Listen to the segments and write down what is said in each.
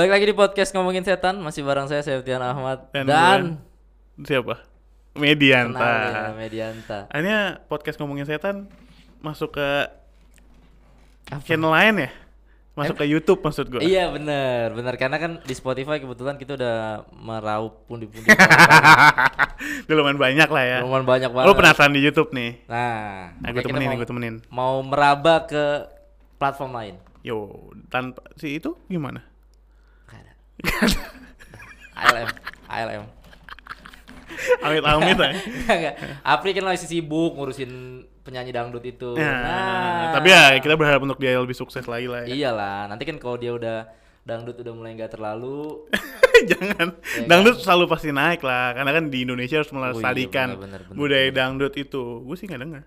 Balik lagi di podcast ngomongin setan masih bareng saya Septian Ahmad dan, Dan Siapa? Medianta. kenal ya Medianta. Akhirnya podcast ngomongin setan masuk ke Apa? channel lain ya? Masuk ke YouTube maksud gue. Iya bener bener karena kan di Spotify kebetulan kita udah meraup pundi-pundi Udah lumayan banyak lah ya. lumayan banyak banget. Lo penasaran di YouTube nih? Nah, Nah, gue temenin, mau, gue temenin. mau meraba ke platform lain. Yo, tanpa si itu gimana? ALM, ALM. Amit-amit ya. Enggak, enggak. Apri kan masih sibuk ngurusin penyanyi dangdut itu. Nah, Nah, tapi ya kita berharap untuk dia lebih sukses lagi lah ya. Iyalah, nanti kan kalau dia udah dangdut udah mulai nggak terlalu Jangan. Ya dangdut selalu pasti naik lah, karena kan di Indonesia harus melestarikan benar, benar, benar, budaya dangdut itu. Gue sih nggak dengar.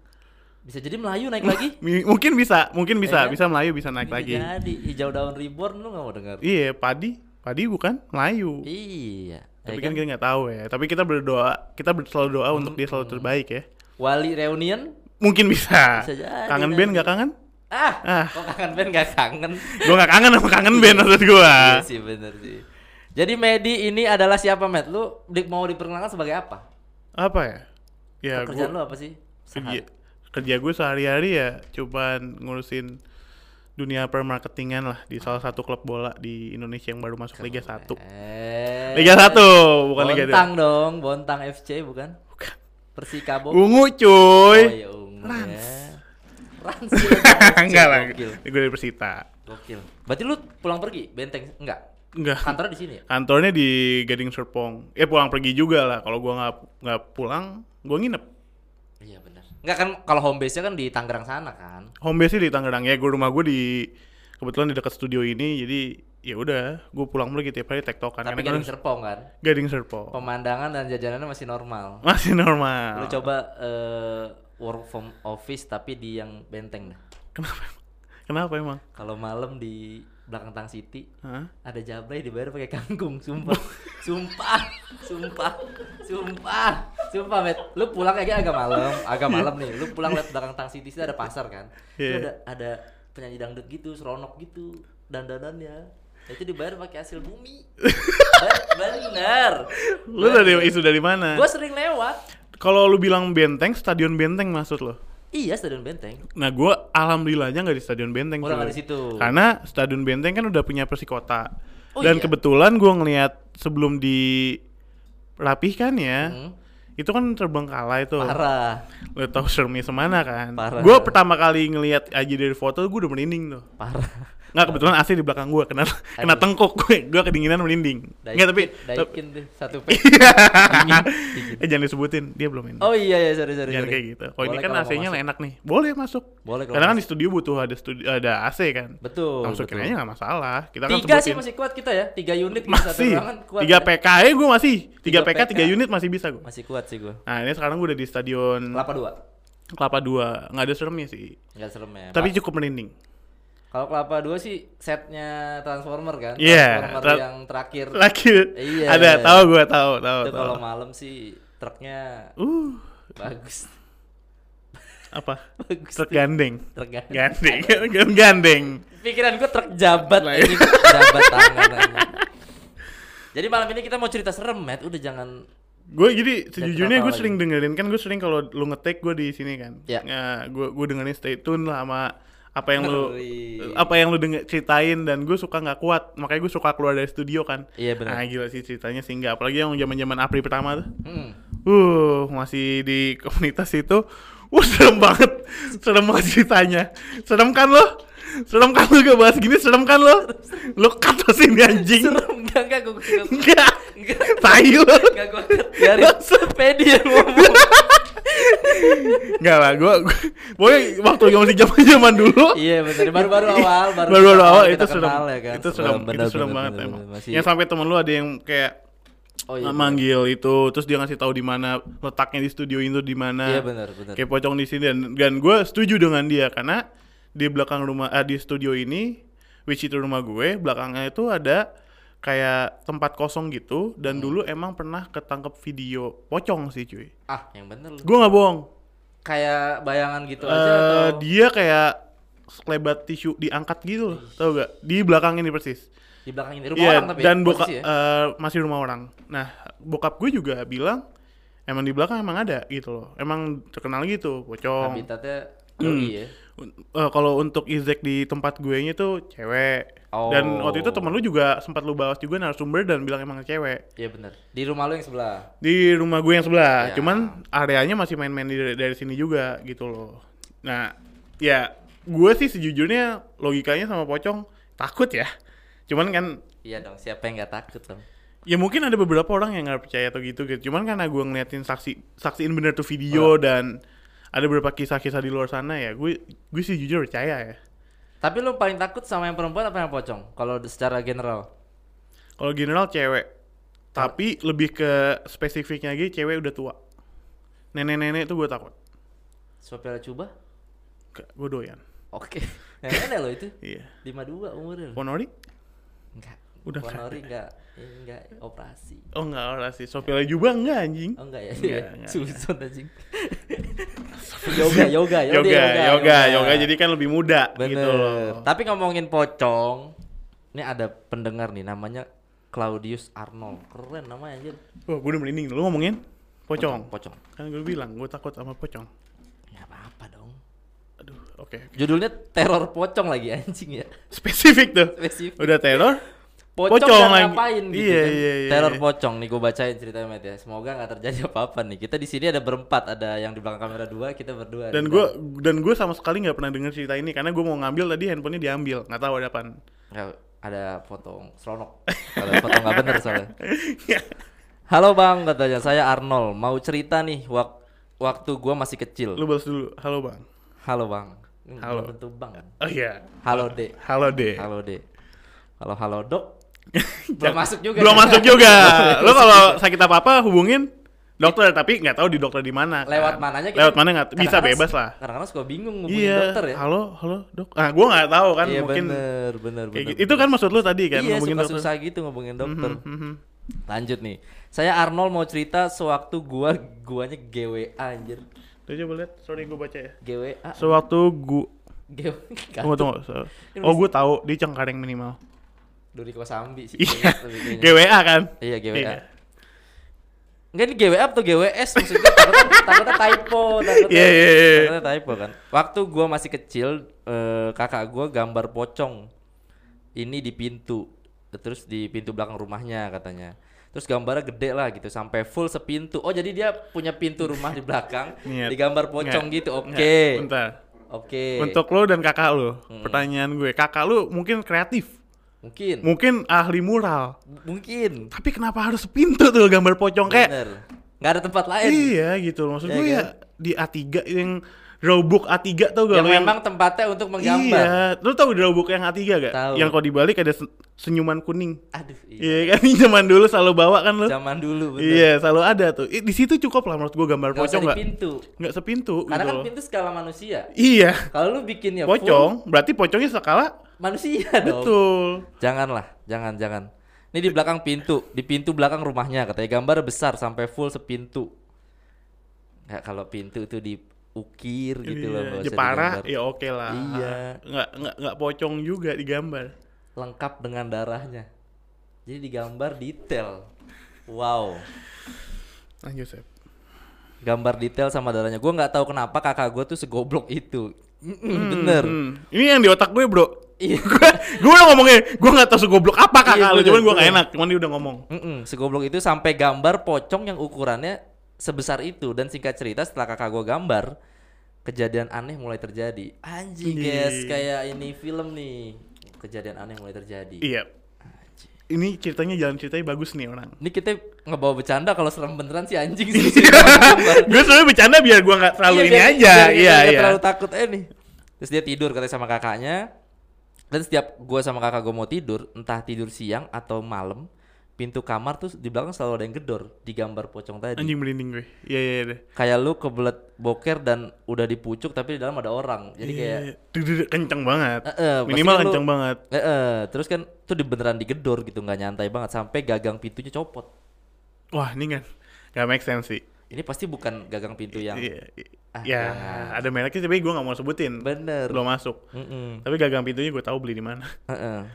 bisa jadi Melayu naik lagi. Mi- Mungkin bisa, mungkin bisa, Ya kan? bisa Melayu bisa naik Bisa lagi. Jadi hijau daun reborn lu nggak mau dengar? Iya, padi, padi bukan Melayu. Iya. Tapi ya kan kan? kita nggak tahu ya. Tapi kita berdoa, kita selalu doa Hmm, untuk dia selalu terbaik ya. Wali reunion? Mungkin bisa. Bisa jadi kangen band nggak kangen? Ah, Ah. kok kangen band gak kangen? Gue nggak kangen sama kangen band maksud gue. Iya sih bener sih. Jadi Medi ini adalah siapa Matt? Lu di- mau diperkenalkan sebagai apa? Apa ya? Ya, Pekerjaan gua- lu apa sih? kerja kerja gue sehari-hari ya cuman ngurusin dunia permarketingan lah di salah satu klub bola di Indonesia yang baru masuk Liga 1. Eh. Liga 1 bukan Liga 2. Bontang dong, Bontang FC bukan? Persikabo. Ungu Oh cuy. iya ungu Rans. ya. Rans ya. Enggak lah. Gue dari Persita. Gokil. Berarti lu pulang pergi Benteng? Enggak. Enggak. Kantornya di sini ya? Kantornya di Gading Serpong. Eh pulang pergi juga lah. Kalau gua nggak nggak pulang, gua nginep. Iya benar. Enggak kan kalau home base-nya kan di Tangerang sana kan. Home base di Tangerang ya. Gue rumah gue di kebetulan di dekat studio ini. Jadi ya udah, gue pulang pergi tiap hari tektokan. Tapi Karena Gading Serpong kan. Gading Serpong. Pemandangan dan jajanannya masih normal. Masih normal. Lu coba eh, work from office tapi di yang Benteng dah. Kenapa? Kenapa emang? Kalau malam di belakang Tang City Hah? ada jablay dibayar pakai kangkung, sumpah. sumpah, sumpah, sumpah, sumpah, met. Lu pulang kayak agak malam, agak malam nih. Lu pulang lihat belakang Tang City itu ada pasar kan. Iya. ada ada penyanyi dangdut gitu, seronok gitu, dandanannya. Itu dibayar pakai hasil bumi. Be- Bener. Lu dari isu dari mana? Gue sering lewat. Kalau lu bilang benteng, stadion benteng maksud lo? Iya, Stadion Benteng. Nah, gua alhamdulillahnya nggak di stadion benteng. Nggak di situ. Karena stadion benteng kan udah punya persikota. Oh, Dan iya? kebetulan gua ngelihat sebelum dirapihkan ya, Hmm. Itu kan terbengkalai tuh. Parah, Lu tahu seremnya semana kan? Parah. Gue pertama kali ngelihat aja dari foto gue udah merinding tuh. parah. Nggak kebetulan AC di belakang gue kena kena tengkuk gue gue kedinginan merinding. Nggak tapi Daikin tuh satu p. eh jangan disebutin dia belum ini. Oh iya ya sorry sorry. jangan sorry. kayak gitu. Oh ini kan AC-nya masuk. enak nih. Boleh masuk. Boleh Karena kan masuk. di studio butuh ada studio ada AC kan. Betul. Masukin betul. aja nggak masalah. Kita kan Tiga sih masih kuat kita ya, tiga unit satu masih. ruangan kuat. Tiga ya. PK ya gue masih. Tiga Tiga PK PK. tiga unit masih bisa gue. Masih kuat sih gua. Nah ini sekarang gue udah di stadion Kelapa dua. Kelapa Dua. Nggak ada seremnya sih. Enggak serem ya. Tapi Pak. cukup merinding. kalau Kelapa dua sih setnya Transformer kan. Iya, Transformer tra- yang terakhir. Lagi Iya. ada tahu gue tahu tahu Itu kalau malam sih truknya Uh bagus. apa? bagus. Truk gandeng. Truk kan. Gandeng, gandeng. Pikiran gua truk jabat ini jabat tangan. Jadi malam ini kita mau cerita serem, Matt. Udah jangan Gue jadi sejujurnya gue sering dengerin kan gue sering kalau lu ngetek gue di sini kan. Ya. Ya, gue gue dengerin stay tune lah sama apa yang lu apa yang lu denger ceritain dan gue suka nggak kuat makanya gue suka keluar dari studio kan. Iya benar. Nah gila sih ceritanya sih nggak apalagi yang zaman zaman April pertama tuh. Hmm. Uh masih di komunitas itu, uh serem banget, serem banget ceritanya. Serem kan lo? Serem kan lo gak bahas gini? Serem kan lo? Lo lo sini anjing. Serem enggak enggak gua gua- Enggak. enggak gua biarin Pedi yang ngomong. Enggak lah, gua, gua pokoknya waktu yang masih zaman zaman dulu. Iya benar baru-baru awal baru baru awal itu kenal ya kan. itu bener, itu bener, banget bener, emang. bener. Masih Yang sampai temen lu ada yang kayak Oh iya. manggil itu, terus dia ngasih tahu di mana letaknya di studio itu di mana. Iya benar benar. Kayak pocong di sini dan dan gue setuju dengan dia karena di belakang rumah ah, di studio ini, which itu rumah gue, belakangnya itu ada kayak tempat kosong gitu dan Hmm. dulu emang pernah ketangkep video pocong sih cuy. Ah, yang bener lu. Gue nggak bohong. Kayak bayangan gitu aja Eh, atau dia kayak sekelebat tisu diangkat gitu loh, tau gak? Di belakang ini persis. Di belakang ini rumah Iya, orang tapi ya, dan bokap ya? eh, masih rumah orang. Nah, bokap gue juga bilang emang di belakang emang ada gitu loh. Emang terkenal gitu, pocong. Habitatnya Hmm. ya. Eh, kalau untuk Izek di tempat gue nya tuh cewek. Dan Oh. waktu itu temen lu juga sempat lu bahas juga narasumber dan bilang emang cewek. Iya benar. Di rumah lu yang sebelah. Di rumah gue yang sebelah. Ya. Cuman areanya masih main-main dari, dari sini juga gitu loh. Nah, ya gue sih sejujurnya logikanya sama pocong takut ya. Cuman kan Iya dong, siapa yang nggak takut dong? Ya mungkin ada beberapa orang yang nggak percaya atau gitu gitu. Cuman karena gue ngeliatin saksi saksiin bener tuh video dan ada beberapa kisah-kisah di luar sana ya. Gue gue sih jujur percaya ya. Tapi lu paling takut sama yang perempuan apa yang pocong? Kalau secara general. Kalau general cewek. Tapi lebih ke spesifiknya lagi cewek udah tua. Nenek-nenek tuh gue takut. Sofia coba? Gue doyan. Oke. Yang ada lo itu. Iya. 52 umurnya. lo. Ponori? Enggak. Udah Ponori enggak enggak operasi. Oh enggak sih. Sofia juga enggak anjing. Oh enggak ya? Enggak, enggak, Susun anjing. yoga, yoga, yoga, Yoga, yoga, yoga, jadi kan lebih muda Bener. gitu loh. Tapi ngomongin pocong, ini ada pendengar nih namanya Claudius Arnold. Keren namanya anjir. Wah, gue udah merinding. Lu ngomongin pocong. Pocong. Kan gue bilang gue takut sama pocong. Ya apa-apa dong. Aduh, oke. Judulnya teror pocong lagi anjing ya. Spesifik tuh. Spesifik. Udah teror. Pocong, Pocong dan ngapain gitu Iya, kan. iya, iya, Teror iya. pocong nih gue bacain ceritanya Matt ya. Semoga nggak terjadi apa-apa nih. Kita di sini ada berempat, ada yang di belakang kamera dua, kita berdua. Dan gue dan gue sama sekali nggak pernah denger cerita ini karena gue mau ngambil tadi handphonenya diambil, nggak tahu ada apaan. Nggak, ada foto seronok. Ada foto nggak bener soalnya. Halo bang, katanya saya Arnold. Mau cerita nih, wak waktu gua masih kecil. Lu balas dulu. Halo bang. Halo bang. Halo. belum tentu bang. Oh iya. Halo dek. Halo deh. Halo dek. Halo halo dok. belum masuk juga. Belum masuk juga. Lu kalau sakit apa apa hubungin dokter tapi nggak tahu di dokter di mana. Lewat kan. mananya Lewat mana nggak bisa bebas lah. Kadang-kadang suka bingung ngubungin Iya. dokter ya. Halo, halo dok. Ah, gue nggak tahu kan iya mungkin. bener bener bener. gitu. Itu kan maksud lu tadi kan iya ngomongin suka dokter. susah gitu ngubungin dokter. Mhm, mhm. Lanjut nih. Saya Arnold mau cerita sewaktu gua guanya GWA anjir. Tuh coba lihat, sorry gue baca ya. GWA. Sewaktu gua GWA. Tunggu tunggu. so- Oh gue tahu di Cengkareng minimal. Duri Kosambi sih. Iya. GWA kan? Iya GWA. Iya. Enggak ini GWA atau GWS maksud gue takutnya, takutnya typo, takutnya, Iya, iya, iya. takutnya typo kan. Waktu gua masih kecil, eh, kakak gua gambar pocong. Ini di pintu, terus di pintu belakang rumahnya katanya. Terus gambarnya gede lah gitu, sampai full sepintu. Oh jadi dia punya pintu rumah di belakang, digambar pocong Nggak, gitu. Oke, Bentar. oke. Untuk lo dan kakak lo, Hmm. pertanyaan gue, kakak lo mungkin kreatif, Mungkin, mungkin ahli mural, mungkin. tapi kenapa harus pintu tuh gambar pocong kayak? Bener. Nggak ada tempat lain. Iya gitu loh, maksud Iya gue kan? ya di A3 yang drawbook A3 tau gak Yang lo memang tempatnya untuk menggambar. Iya, lo tau drawbook yang A3 gak? Tahu. Yang kalau dibalik ada se- senyuman kuning. Aduh, iya. Iya kan, zaman dulu selalu bawa kan lo? Zaman dulu bener. Iya, selalu ada tuh. Di situ cukup lah menurut gue gambar usah pocong nggak? pintu. Nggak sepintu Karena gitu kan loh. pintu skala manusia. Iya, Kalau lu bikinnya pocong, berarti pocongnya skala full manusia dong. betul. Janganlah, jangan, jangan. Ini di belakang pintu, di pintu belakang rumahnya katanya gambar besar sampai full sepintu. Nggak kalau pintu itu diukir gitu loh, Iya, nggak usah Jepara digambar. ya oke lah. Iya. Nggak nggak nggak pocong juga digambar. Lengkap dengan darahnya. Jadi digambar detail. Wow. Lanjut Sep. Gambar detail sama darahnya. Gua nggak tahu kenapa kakak gua tuh segoblok itu. Mm-mm, Bener. Hmm. Ini yang di otak gue bro. Iya. gue gue udah ngomongin, gue nggak tahu segoblok apa kakak Iya, lu, cuman gue nggak bener. enak, cuman dia udah ngomong. Mm-mm, segoblok itu sampai gambar pocong yang ukurannya sebesar itu dan singkat cerita setelah kakak gua gambar kejadian aneh mulai terjadi anjing Iya. guys kayak ini film nih kejadian aneh mulai terjadi Iya. Ini ceritanya jalan ceritanya bagus nih orang. ini kita ngebawa bercanda kalau serem beneran sih anjing sih cerita gambar. gue sebenarnya bercanda biar gue nggak terlalu Iya, ini biar- aja. biar Iya nggak iya. terlalu takut eh nih terus dia tidur katanya sama kakaknya dan setiap gua sama kakak gua mau tidur entah tidur siang atau malam pintu kamar tuh di belakang selalu ada yang gedor di gambar pocong tadi Anjing merinding gue. Iya iya iya. kayak lu kebelet boker dan udah dipucuk tapi di dalam ada orang jadi kayak Iya. Kenceng banget. Eh, pasti Minimal kenceng banget. eh, eh, terus kan tuh di beneran digedor gitu nggak nyantai banget sampai gagang pintunya copot Wah ini kan nggak make sense sih. Ini pasti bukan gagang pintu yang Iya, Ah, ya jangan. ada mereknya tapi gue nggak mau sebutin. bener. Belum masuk. Mm-mm. Tapi gagang pintunya gue tahu beli di mana.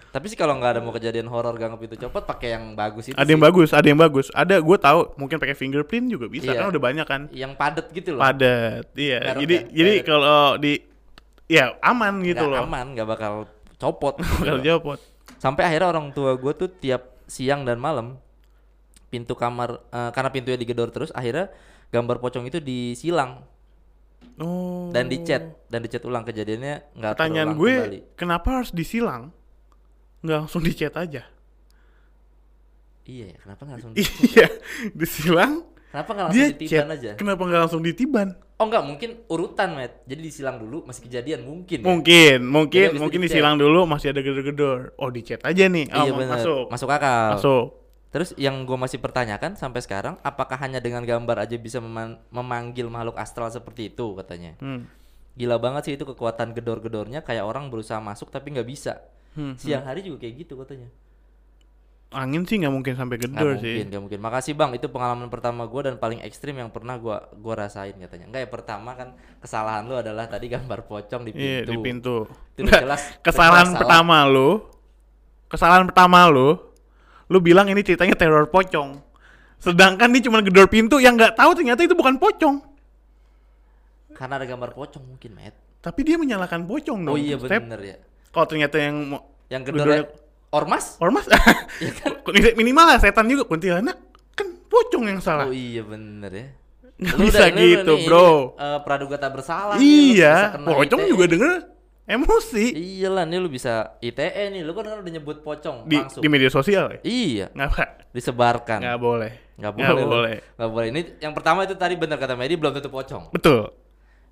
Tapi sih kalau nggak ada mau kejadian horor gagang pintu copot pakai yang bagus itu Ada yang sih. bagus, ada yang bagus. Ada gue tahu mungkin pakai fingerprint juga bisa Iya. kan udah banyak kan. yang padet gitu loh. Padat. Iya. Merek jadi ya, jadi kalau di ya aman gitu Nggak loh. aman, nggak bakal copot. gitu Kalau loh. jawab Sampai akhirnya orang tua gue tuh tiap siang dan malam pintu kamar eh, karena pintunya digedor terus akhirnya gambar pocong itu disilang Oh. dan dicat dan dicat ulang kejadiannya nggak Pertanyaan gue, kembali. kenapa harus disilang? Nggak langsung dicat aja. Iya ya, kenapa nggak langsung iya, disilang. kenapa nggak langsung Dia ditiban chat. aja? Kenapa nggak langsung ditiban? Oh nggak mungkin urutan met. Jadi disilang dulu masih kejadian mungkin. ya? Mungkin, mungkin, itu mungkin dicet. disilang dulu masih ada gedor-gedor. Oh, dicat aja nih. Oh, iya ma- benar. masuk. Masuk akal. Masuk. Terus yang gue masih pertanyakan sampai sekarang, apakah hanya dengan gambar aja bisa meman- memanggil makhluk astral seperti itu katanya? Hmm. Gila banget sih itu kekuatan gedor-gedornya kayak orang berusaha masuk tapi nggak bisa. Hmm, Siang hari juga kayak gitu katanya. Angin sih nggak mungkin sampai gedor mungkin, sih. nggak mungkin. Makasih bang, itu pengalaman pertama gue dan paling ekstrim yang pernah gua gua rasain katanya. Enggak ya pertama kan kesalahan lu adalah tadi gambar pocong di Iya, pintu. di pintu. Itu jelas- kesalahan pertama lu, kesalahan pertama lu, lu bilang ini ceritanya teror pocong. Sedangkan dia cuma gedor pintu yang nggak tahu ternyata itu bukan pocong. Karena ada gambar pocong mungkin, Met. Tapi dia menyalahkan pocong dong. Oh iya Step. bener ya. Kalau ternyata yang Yang gedornya gedornya ormas? ormas, Iya kan? minimal lah setan juga kuntilanak kan pocong yang salah. Oh iya bener ya. Nggak Lu bisa udah- lu gitu, nih, bro. eh, praduga tak bersalah. nih, iya, kena pocong ITE. juga denger emosi Iya lah, nih lu bisa ITE nih. Lu kan kan udah nyebut pocong di langsung. di media sosial ya. Iya, Nggak Pak. disebarkan. nggak boleh. Nggak Nggak boleh. lu. boleh. Nggak boleh. Ini yang pertama itu tadi benar kata Medi belum tentu pocong. Betul.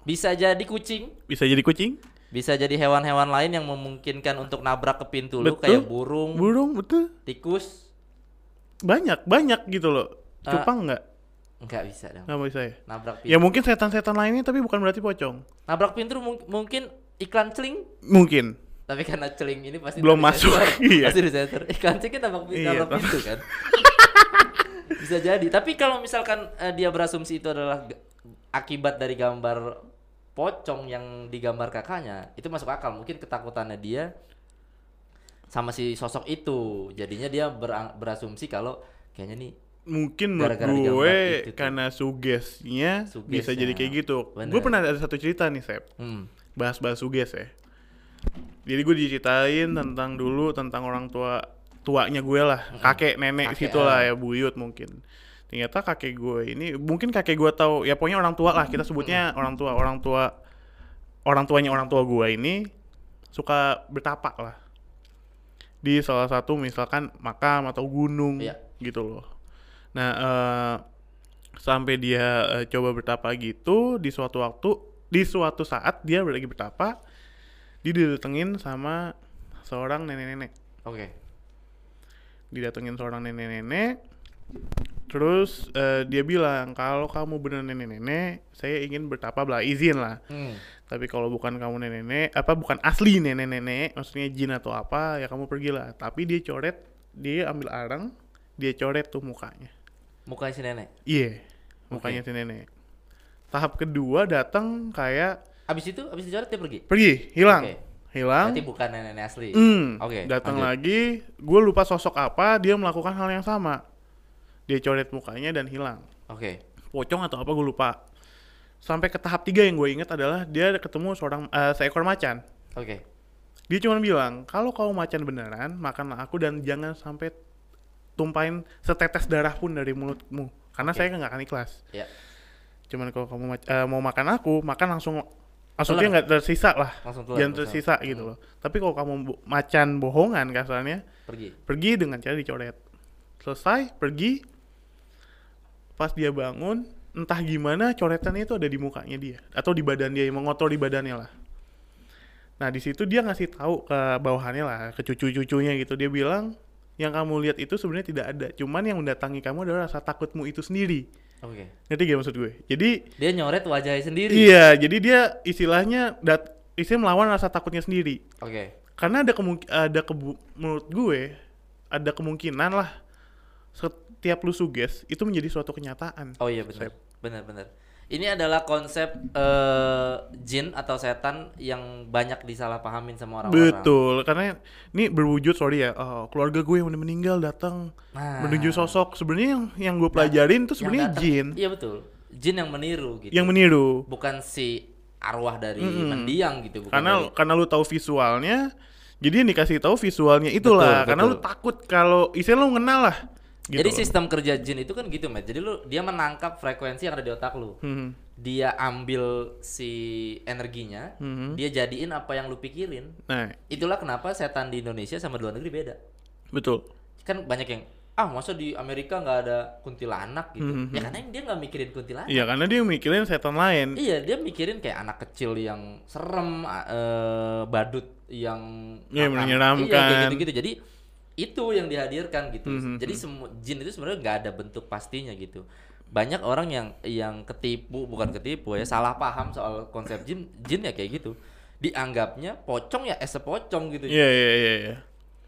Bisa jadi kucing, Bisa jadi kucing, bisa jadi hewan-hewan lain yang memungkinkan untuk nabrak ke pintu lu Betul. kayak burung, burung, betul. tikus. Banyak, banyak gitu loh. Ah. Cupang nggak? Nggak bisa dong. Nggak bisa ya. Nabrak pintu. Ya mungkin setan-setan lainnya tapi bukan berarti pocong. Nabrak pintu mung- mungkin iklan celing Mungkin. Tapi karena celing ini pasti Belum masuk, iya. Pasti disensor. Iklan celing kan nabrak pintu, Iya, nabrak pintu kan. Bisa jadi. Tapi kalau misalkan eh, dia berasumsi itu adalah akibat dari gambar pocong yang digambar kakaknya, itu masuk akal. Mungkin ketakutannya dia sama si sosok itu. Jadinya dia berasumsi kalau kayaknya nih Mungkin menurut Gara-gara digambar gue itu karena sugesnya bisa Sugesnya. jadi kayak gitu. Bener. Gue pernah ada satu cerita nih, Sep. hmm, bahas-bahas suges ya. Jadi gue diceritain tentang dulu tentang orang tua tuanya gue lah, kakek nenek Kakek, situ lah ah. ya buyut mungkin. Ternyata kakek gue ini mungkin kakek gue tahu ya pokoknya orang tua lah kita sebutnya orang tua orang tua orang tuanya orang tua gue ini suka bertapa lah di salah satu misalkan makam atau gunung Iya. gitu loh. Nah eh, sampai dia eh, coba bertapa gitu di suatu waktu di suatu saat dia lagi bertapa dia didatengin sama seorang nenek-nenek. Oke. didatengin seorang nenek-nenek terus eh, dia bilang kalau kamu benar nenek-nenek saya ingin bertapa belah izin lah. Hmm, tapi kalau bukan kamu nenek-nenek apa bukan asli nenek-nenek maksudnya jin atau apa ya kamu pergilah. Tapi dia coret dia ambil arang dia coret tuh mukanya. Mukanya si nenek. iya mukanya si nenek tahap kedua datang kayak Abis itu, abis dicoret dia pergi. pergi hilang Oke. hilang Berarti bukan nenek asli. Hmm, Oke. datang lanjut. lagi, gue lupa sosok apa, dia melakukan hal yang sama. Dia coret mukanya dan hilang. Oke. Pocong atau apa gue lupa. Sampai ke tahap tiga yang gue ingat adalah dia ketemu seorang eh, seekor macan. Oke. Dia cuma bilang, kalau kau macan beneran, makanlah aku dan jangan sampai tumpahin setetes darah pun dari mulutmu. Karena Oke. saya nggak akan ikhlas. Ya. Cuman kalau kamu eh, mau makan aku, makan langsung maksudnya nggak tersisa lah. Langsung telan, Jangan tersisa gitu Hmm. loh. Tapi kalau kamu bo- macan bohongan kasarnya, Pergi. pergi dengan cara dicoret. Selesai pergi. Pas dia bangun entah gimana coretannya itu ada di mukanya dia. Atau di badan dia yang mengotor di badannya lah. Nah di situ dia ngasih tahu ke bawahannya lah ke cucu-cucunya gitu. Dia bilang yang kamu lihat itu sebenarnya tidak ada. Cuman yang mendatangi kamu adalah rasa takutmu itu sendiri Oke. ngerti gak maksud gue jadi Dia nyoret wajahnya sendiri. iya jadi dia istilahnya dat istilah melawan rasa takutnya sendiri Oke. karena ada kemungkin ada kebu menurut gue ada kemungkinan lah setiap lu suges itu menjadi suatu kenyataan. Oh iya benar. Benar benar. Ini adalah konsep eh, jin atau setan yang banyak disalahpahamin sama orang-orang. Betul, karena ini berwujud sorry ya, oh, keluarga gue yang udah meninggal datang Nah, menuju sosok. Sebenarnya yang yang gue pelajarin tuh sebenarnya jin Iya betul. Jin yang meniru gitu. yang meniru. bukan si arwah dari mendiang gitu bukan Karena dari- karena lu tahu visualnya, jadi yang dikasih tahu visualnya itulah. Betul, karena betul. lu takut kalau istilah lu kenal lah. Gitu jadi loh. sistem kerja jin itu kan gitu Matt jadi lu dia menangkap frekuensi yang ada di otak lu Hmm. dia ambil si energinya Mhm. dia jadiin apa yang lu pikirin Nah, itulah kenapa setan di Indonesia sama di luar negeri beda betul. kan banyak yang ah masa di Amerika nggak ada kuntilanak gitu Mhm. ya karena dia nggak mikirin kuntilanak Iya, karena dia mikirin setan lain. Iya, dia mikirin kayak anak kecil yang serem, eh, badut yang Iya, menyeramkan. Iya, kayak gitu-gitu. Jadi itu yang dihadirkan gitu. Mhm. Jadi semua jin itu sebenarnya nggak ada bentuk pastinya gitu. Banyak orang yang yang ketipu, bukan ketipu ya, salah paham soal konsep jin. Jin ya kayak gitu. Dianggapnya pocong ya es pocong gitu. Iya, iya, iya, iya.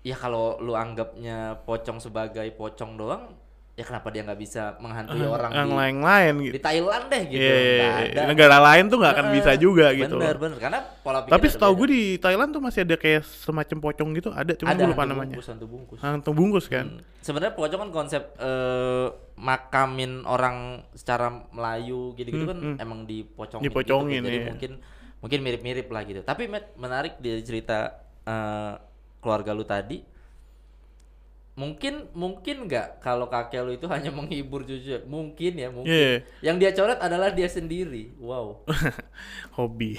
Ya kalau lu anggapnya pocong sebagai pocong doang, ya kenapa dia nggak bisa menghantui orang yang lain-lain gitu. di Thailand deh gitu. Iya, iya, iya. ada. negara lain tuh nggak akan Heeh, bisa juga gitu. Bener bener karena pola pikir. Tapi setahu gue di Thailand tuh masih ada kayak semacam pocong gitu, ada cuma ada gue lupa hantu namanya. bungkus, hantu bungkus. Hantu bungkus kan. Hmm. Sebenarnya pocong kan konsep eh, makamin orang secara Melayu gitu-gitu Hmm, kan hmm. emang dipocongin. Dipocongin, gitu. Jadi iya. mungkin mungkin mirip-mirip lah gitu. Tapi Matt, menarik dari cerita eh, keluarga lu tadi. Mungkin mungkin nggak kalau kakek lu itu hanya menghibur cucu? Mungkin ya, mungkin. Iya. Yang dia coret adalah dia sendiri. Wow. Hobi.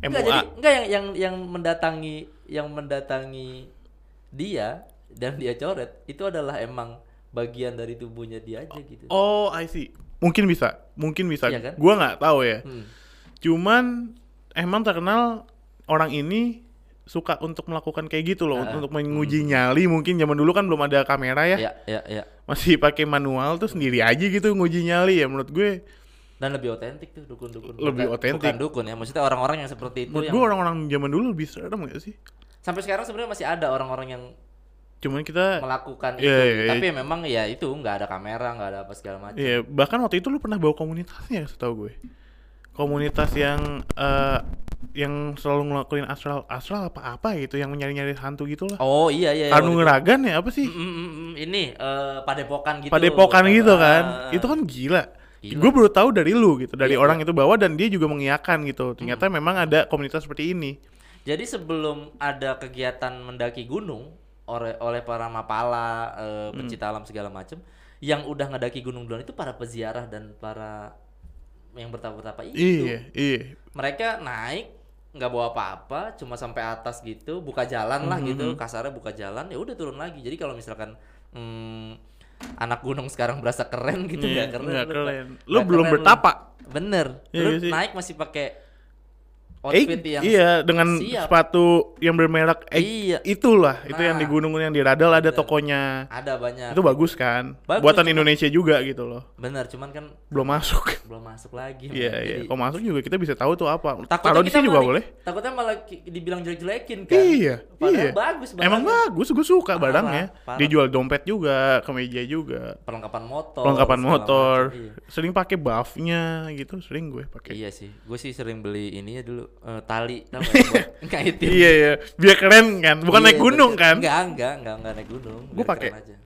Enggak jadi enggak yang yang yang mendatangi yang mendatangi dia dan dia coret itu adalah emang bagian dari tubuhnya dia aja gitu. Oh, I see. Mungkin bisa, mungkin bisa. Iya kan? Gua nggak tahu ya. Hmm. Cuman emang terkenal orang ini suka untuk melakukan kayak gitu loh, Ah, untuk menguji nyali. Mungkin zaman dulu kan belum ada kamera ya, Ya, ya, ya. masih pakai manual tuh sendiri aja gitu nguji nyali ya. Menurut gue, Dan lebih otentik tuh dukun-dukun. Lebih otentik. Bukan dukun ya, maksudnya orang-orang yang seperti itu menurut yang gue orang-orang zaman dulu lebih serem gak sih? sampai sekarang sebenarnya masih ada orang-orang yang Cuman kita, melakukan Iya, itu. iya, iya. Tapi memang ya itu nggak ada kamera, nggak ada apa segala macam. ya bahkan waktu itu lu pernah bawa komunitasnya, setahu gue. Komunitas yang eh, yang selalu ngelakuin astral astral apa-apa gitu, yang nyari-nyari hantu gitu lah. Oh iya iya. iya, Anu ngeragan ya apa sih? Mm, mm, mm, mm, ini eh, padepokan gitu. Padepokan gitu Ah, kan. Itu kan gila. Gila. Gue baru tahu dari lu gitu, dari Iya, orang itu bawa dan dia juga mengiyakan gitu. Ternyata memang ada komunitas seperti ini. Jadi sebelum ada kegiatan mendaki gunung oleh oleh para mapala, eh, Hmm. pencinta alam segala macam, yang udah ngedaki gunung duluan itu para peziarah dan para yang bertapa-tapa itu. Iya, iya. Mereka naik nggak bawa apa-apa, cuma sampai atas gitu, buka jalan Hmm, lah gitu, kasarnya buka jalan, ya udah turun lagi. Jadi kalau misalkan hmm, anak gunung sekarang berasa keren gitu nggak keren. lu, keren. Lu Nggak belum keren lu. bertapa. Bener. Iya lu nggak sih? naik masih pakai Eh, outfit yang iya dengan siap. sepatu yang bermerek eh, Iya. itulah itu yang di Nah. gunung yang di Radal ada tokonya ada banyak. itu bagus kan Bagus, buatan cuma- Indonesia juga gitu loh Bener, cuman kan belum masuk belum masuk lagi. iya iya kalau masuk juga kita bisa tahu tuh apa takutnya taruh di sini juga boleh Takutnya malah dibilang jelek-jelekin kan. iya Padahal iya bagus emang barangnya. bagus gue suka Parah, barangnya parah. dijual dompet juga kemeja juga Perlengkapan motor. perlengkapan motor macam, Iya. sering pakai buffnya gitu sering gue pakai Iya sih, gue sih sering beli ini ya dulu eh, tali tau buat ngaitin. iya iya biar keren kan bukan Iya, naik gunung bener. kan Enggak, enggak, enggak, enggak naik gunung. Gua biar pakai. aja.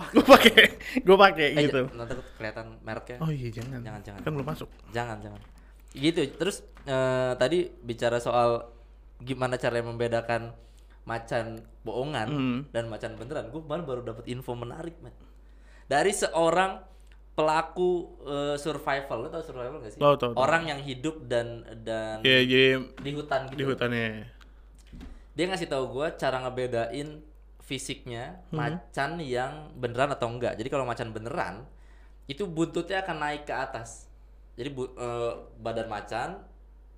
gue pakai gue pakai Eh, gitu Nanti kelihatan mereknya. oh iya jangan Jangan, jangan. kan belum masuk Jangan, jangan. Gitu. Terus eh, tadi bicara soal gimana cara membedakan macan bohongan Hmm. dan macan beneran. Gue kemarin baru dapat info menarik, man. Dari seorang pelaku eh, survival, lo tau survival gak sih? Tahu, tahu, tahu. Orang yang hidup dan dan Iya jadi di hutan gitu. di hutannya Dia ngasih tahu gue cara ngebedain fisiknya Hmm. macan yang beneran atau enggak. Jadi kalau macan beneran itu buntutnya akan naik ke atas. Jadi bu- eh, badan macan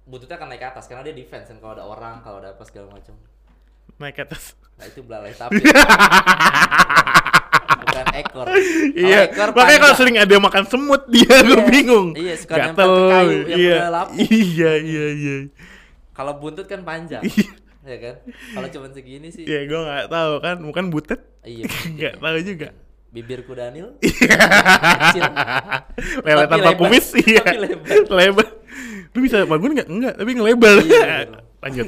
buntutnya akan naik ke atas karena dia defense kan kalau ada orang, kalau ada apa segala macam. naik ke atas Nah itu belalai sapi. Bukan ekor. Iya ekor makanya kalau sering ada yang makan semut dia gue Iya, bingung iya, suka Gatel, nempel ke kayu yang iya udah lapuk. iya iya iya Kalau buntut kan panjang. Iya. ya kan? Kalau cuma segini sih. ya gue nggak tahu kan bukan butet Iya. nggak tahu juga bibirku Daniel Iya. kecil Lele tanpa kumis iya. Tapi lebar. lebar. Lu bisa bangun nggak? Enggak, tapi ngelebar. Iya. Lanjut.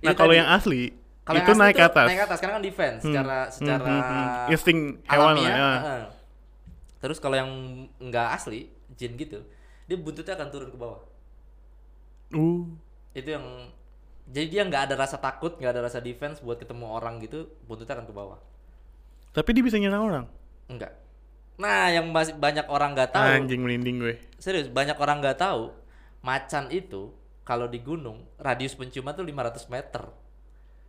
Nah, Itu kalau yang asli Kalau itu naik ke atas. naik ke atas karena kan defense secara secara hmm, hmm. Insting hewan lah, ya. heeh. terus kalau yang nggak asli jin gitu dia buntutnya akan turun ke bawah Uh. itu yang jadi dia nggak ada rasa takut nggak ada rasa defense buat ketemu orang gitu buntutnya akan ke bawah Tapi dia bisa nyerang orang. enggak nah yang masih banyak orang nggak tahu Anjing merinding gue. serius banyak orang nggak tahu macan itu kalau di gunung radius penciuman tuh 500 meter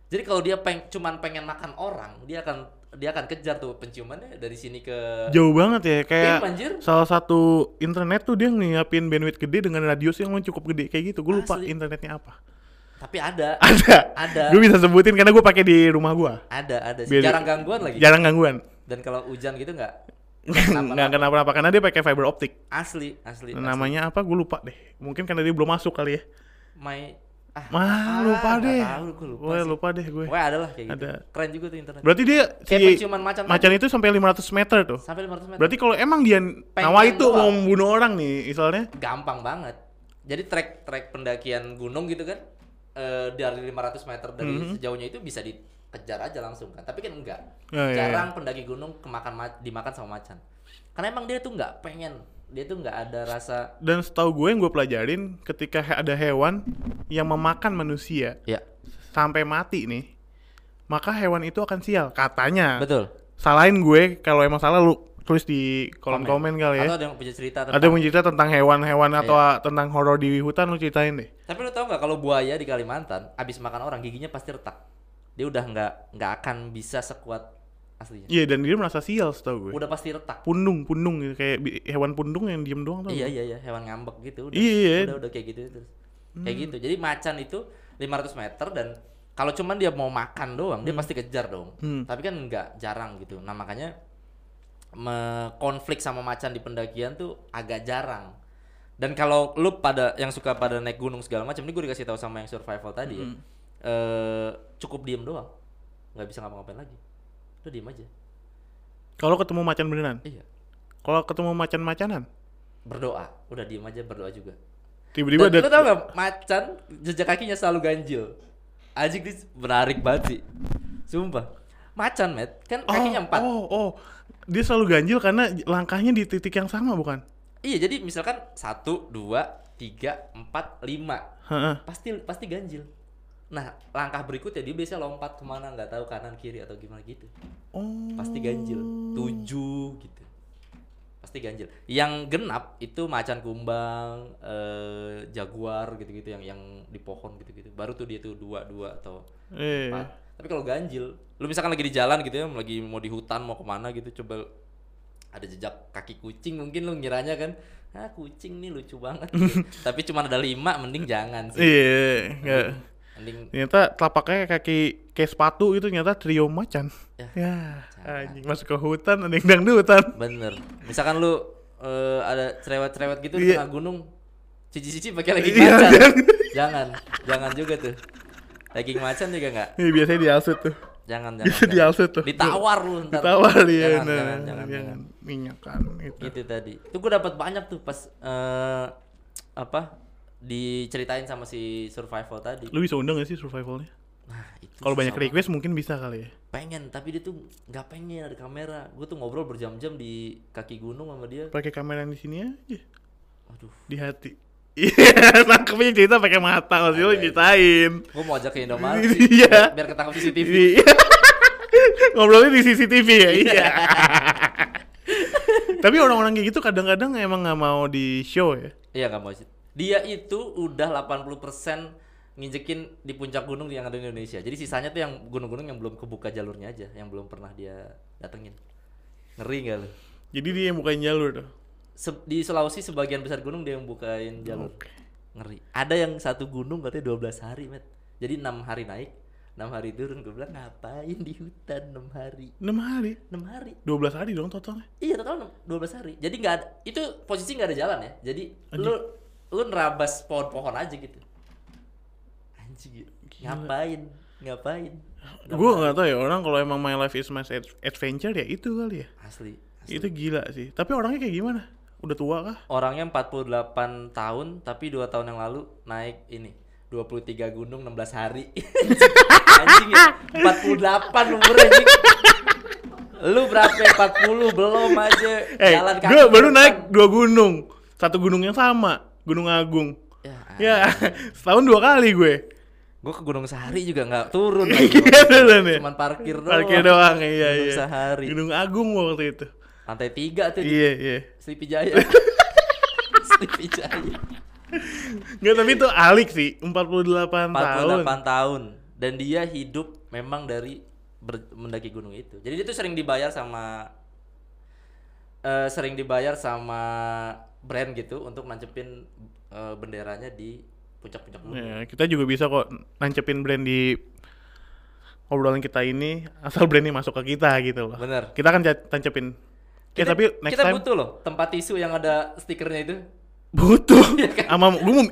jadi kalau dia peng cuman pengen makan orang dia akan dia akan kejar tuh penciumannya dari sini ke Jauh banget ya, kayak anjir. salah satu internet tuh dia nyiapin bandwidth gede dengan radius yang cukup gede kayak gitu. Gue lupa Asli. internetnya apa. tapi ada Ada. Ada. Gue bisa sebutin karena gue pakai di rumah gue. ada ada. Biar- jarang gangguan lagi Jarang gangguan. dan kalau hujan gitu nggak Nggak kenapa-napa karena dia pakai fiber optik. asli asli, asli. Namanya apa? Gue lupa deh. Mungkin karena dia belum masuk kali ya. my ah, Mah, lupa deh. tahu, gua lupa Wah, sih. lupa deh gue. Pokoknya ada lah kayak gitu Ada. keren juga tuh internet Berarti dia kayak si penciuman macan macan itu sampai 500 meter tuh. sampai 500 meter Berarti kalau emang dia nawa itu doang. mau membunuh orang nih, misalnya. gampang banget. Jadi trek trek pendakian gunung gitu kan eh, dari 500 meter dari Mhm. sejauhnya itu bisa dikejar aja langsung kan. Tapi kan enggak. Oh, iya, Jarang pendaki gunung kemakan ma- dimakan sama macan. Karena emang dia tuh nggak pengen, dia tuh nggak ada rasa Dan setahu gue yang gue pelajarin ketika ada hewan yang memakan manusia ya sampai mati nih, maka hewan itu akan sial katanya. betul. Salahin gue kalau emang salah lu tulis di kolom komen, kali ya. Atau ada yang punya cerita Ada tentang yang cerita tentang hewan-hewan Iya. atau tentang horor di hutan lu ceritain deh. Tapi lu tau nggak kalau buaya di Kalimantan abis makan orang giginya pasti retak. Dia udah nggak nggak akan bisa sekuat aslinya. Iya dan dia merasa sial setahu gue. Udah pasti retak. Pundung, pundung gitu kayak hewan pundung yang diem doang tau. Iya iya iya hewan ngambek gitu udah. Iya, iya. Udah udah kayak gitu terus. Kayak gitu. Jadi macan itu 500 meter dan kalau cuman dia mau makan doang, dia pasti kejar dong. Hmm. Tapi kan enggak jarang gitu. Nah, makanya me- konflik sama macan di pendakian tuh agak jarang. Dan kalau lu pada yang suka pada naik gunung segala macam, ini gue dikasih tahu sama yang survival tadi ya. Eh, cukup diem doang. nggak bisa ngapa-ngapain lagi. Udah diem aja. Kalau ketemu macan beneran. Iya. Kalau ketemu macan-macanan, Berdoa. Udah diem aja berdoa juga. tiba-tiba ada lu tau gak macan jejak kakinya selalu ganjil Ajik ini menarik banget sih Sumpah Macan met Kan kakinya empat Oh, oh, dia selalu ganjil karena langkahnya di titik yang sama bukan? Iya jadi misalkan Satu, dua, tiga, empat, lima. Pasti pasti ganjil Nah langkah berikutnya dia biasanya lompat ke mana nggak tahu kanan kiri atau gimana gitu Oh. Pasti ganjil Tujuh gitu Pasti ganjil Yang genap itu macan kumbang eh, Jaguar gitu-gitu yang yang di pohon gitu-gitu Baru tuh dia tuh dua, dua atau Eh. empat. Tapi kalau ganjil, lu misalkan lagi di jalan gitu ya, lagi mau di hutan mau ke mana gitu, coba ada jejak kaki kucing mungkin lu ngiranya kan, ah kucing nih lucu banget. gitu. Tapi cuma ada lima, mending jangan sih. Iya, enggak. Mending Ternyata telapaknya kaki kayak sepatu itu ternyata trio macan. Ya, Ya, anjing masuk ke hutan ada yang dangdutan. bener. Misalkan lu eh, ada cerewet-cerewet gitu di Iya. tengah gunung, cici-cici pakai lagi Iya, macan. jangan. jangan, jangan juga tuh. Daging macan juga nggak. Ini biasanya dialsut tuh. Jangan, jangan. Jangan. dialsut tuh. Ditawar lu ntar. Ditawar dia. Jangan, nah, jangan, jangan, jangan. Minyakan itu. gitu tadi itu gue dapat banyak tuh pas eh, apa diceritain sama si survival tadi Lu bisa undang gak sih survivalnya? nah itu Kalau banyak request mungkin bisa kali ya. pengen tapi dia tuh nggak pengen ada kamera gue tuh ngobrol berjam-jam di kaki gunung sama dia Pakai kamera yang di sini aja. aduh Di hati. Iya, nangkepnya cerita pakai mata, maksudnya lu ceritain. gue mau ajak ke Indomaret Iya. biar, biar ketangkap CCTV Iya. Ngobrolnya di CCTV ya, iya. Tapi orang-orang kayak gitu kadang-kadang emang nggak mau di show ya. iya nggak mau sih dia itu udah 80% nginjekin di puncak gunung yang ada di Indonesia jadi sisanya tuh yang gunung-gunung yang belum kebuka jalurnya aja yang belum pernah dia datengin ngeri nggak lu Jadi dia yang bukain jalur tuh. Se- di Sulawesi sebagian besar gunung dia yang bukain jalur. Oke. Ngeri. Ada yang satu gunung katanya 12 hari, Met. Jadi enam hari naik, enam hari turun. Gue bilang ngapain di hutan enam hari? 6 hari. enam hari. 12 hari dong totalnya. Iya, total enam- 12 hari. Jadi nggak ada itu posisi nggak ada jalan ya. Jadi lu lu nerabas pohon-pohon aja gitu. Anjing. Ngapain? Ngapain? Gue nggak tahu ya orang kalau emang my life is my ad- adventure ya itu kali ya. Asli. asli. Itu gila sih. Tapi orangnya kayak gimana? Udah tua kah? Orangnya 48 tahun tapi 2 tahun yang lalu naik ini 23 gunung 16 hari. anjing ya. 48 umur anjing. Lu berapa? 40 belum aja. Eh, Jalan kaki. gue baru naik dua gunung. Satu gunung yang sama, Gunung Agung. Ya, Ya, setahun dua kali gue. gue ke Gunung Sahari juga nggak turun lagi. Iya, ya? Cuman parkir doang. Parkir doang, iya Gunung iya. Sahari. Gunung Agung waktu itu. Lantai 3 tuh di Iya, iya. Sleepy Jaya. Sleepy Jaya. Enggak, tapi itu alik sih, 48, 48 tahun. tahun. Dan dia hidup memang dari ber- mendaki gunung itu. Jadi dia tuh sering dibayar sama eh, sering dibayar sama brand gitu untuk nancepin eh, benderanya di puncak-puncak gunung. Ya, kita juga bisa kok nancepin brand di obrolan kita ini asal brandnya masuk ke kita gitu loh. Bener. Kita kan ca- tancepin. Ya Kita- tapi next kita time butuh loh tempat tisu yang ada stikernya itu. butuh. Iya kan? Sama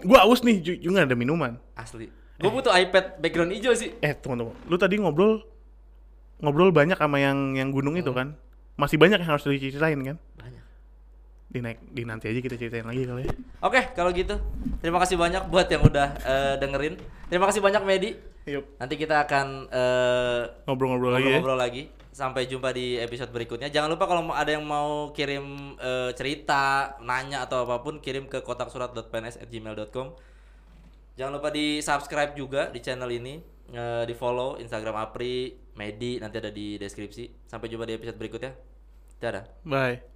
gua aus nih, ju- juga ada minuman. Asli. Gue butuh iPad background hijau sih. Eh, tunggu tunggu. Lu tadi ngobrol ngobrol banyak sama yang yang gunung itu kan? Masih banyak yang harus diceritain kan? Banyak. Di naik di nanti aja kita ceritain lagi kali ya. Oke, kalau gitu. Terima kasih banyak buat yang udah eh, dengerin. Terima kasih banyak Medi. Yuk, Nanti kita akan eh, ngobrol-ngobrol lagi ya. ngobrol-ngobrol lagi. Sampai jumpa di episode berikutnya. Jangan lupa kalau ada yang mau kirim eh, cerita, nanya atau apa pun, kirim ke kotaksurat.pns@gmail.com. Jangan lupa di subscribe juga di channel ini, eh, di follow Instagram Apri, Medi, nanti ada di deskripsi. Sampai jumpa di episode berikutnya. Dadah. Bye.